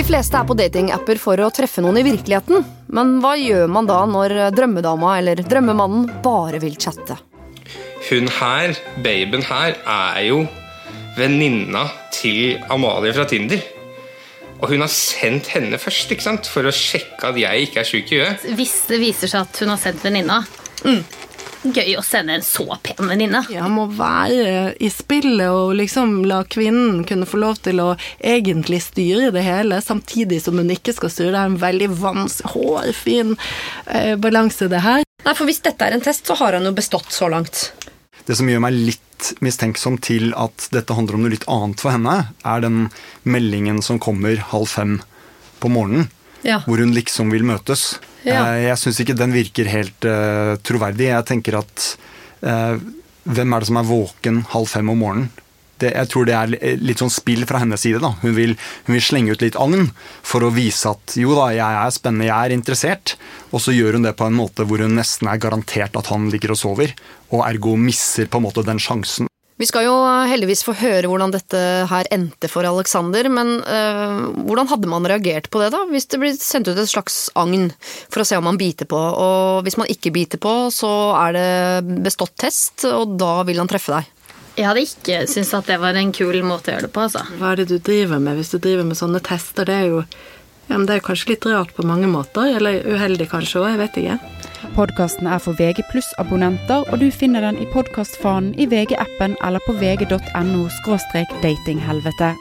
fleste er på datingapper for å treffe noen i virkeligheten. Men hva gjør man da når drømmedama eller drømmemannen bare vil chatte? Hun her, babyen her, er jo venninna til Amalie fra Tinder. Og hun har sendt henne først ikke sant? for å sjekke at jeg ikke er sjuk i huet. Hvis det viser seg at hun har sendt venninna. Mm. Gøy å sende en så pen venninne. Ja, må være i spillet og liksom la kvinnen kunne få lov til å egentlig styre det hele, samtidig som hun ikke skal styre. Det er en veldig vanskelig, hårfin eh, balanse, det her. Nei, for Hvis dette er en test, så har han jo bestått så langt. Det som gjør meg litt mistenksom til at dette handler om noe litt annet for henne, er den meldingen som kommer halv fem på morgenen, ja. hvor hun liksom vil møtes. Ja. Eh, jeg syns ikke den virker helt uh, troverdig. Jeg tenker at uh, hvem er det som er våken halv fem om morgenen? Det, jeg tror det er litt sånn spill fra hennes side. da. Hun vil, hun vil, slenge ut litt agn for å vise at jo da, jeg er spennende, jeg er interessert. Og så gjør hun det på en måte hvor hun nesten er garantert at han ligger og sover. Og ergo misser på en måte den sjansen. Vi skal jo heldigvis få høre hvordan dette her endte for Alexander, men øh, hvordan hadde man reagert på det, da? Hvis det blir sendt ut et slags agn for å se om man biter på, og hvis man ikke biter på, så er det bestått test, og da vil han treffe deg. Jeg hadde ikke syntes at det var en kul måte å gjøre det på, altså. Hva er det du driver med hvis du driver med sånne tester? Det er jo ja, men det er kanskje litt rart på mange måter, eller uheldig kanskje òg, jeg vet ikke. Podkasten er for VG abonnenter, og du finner den i podkastfanen i VG-appen eller på vg.no datinghelvete.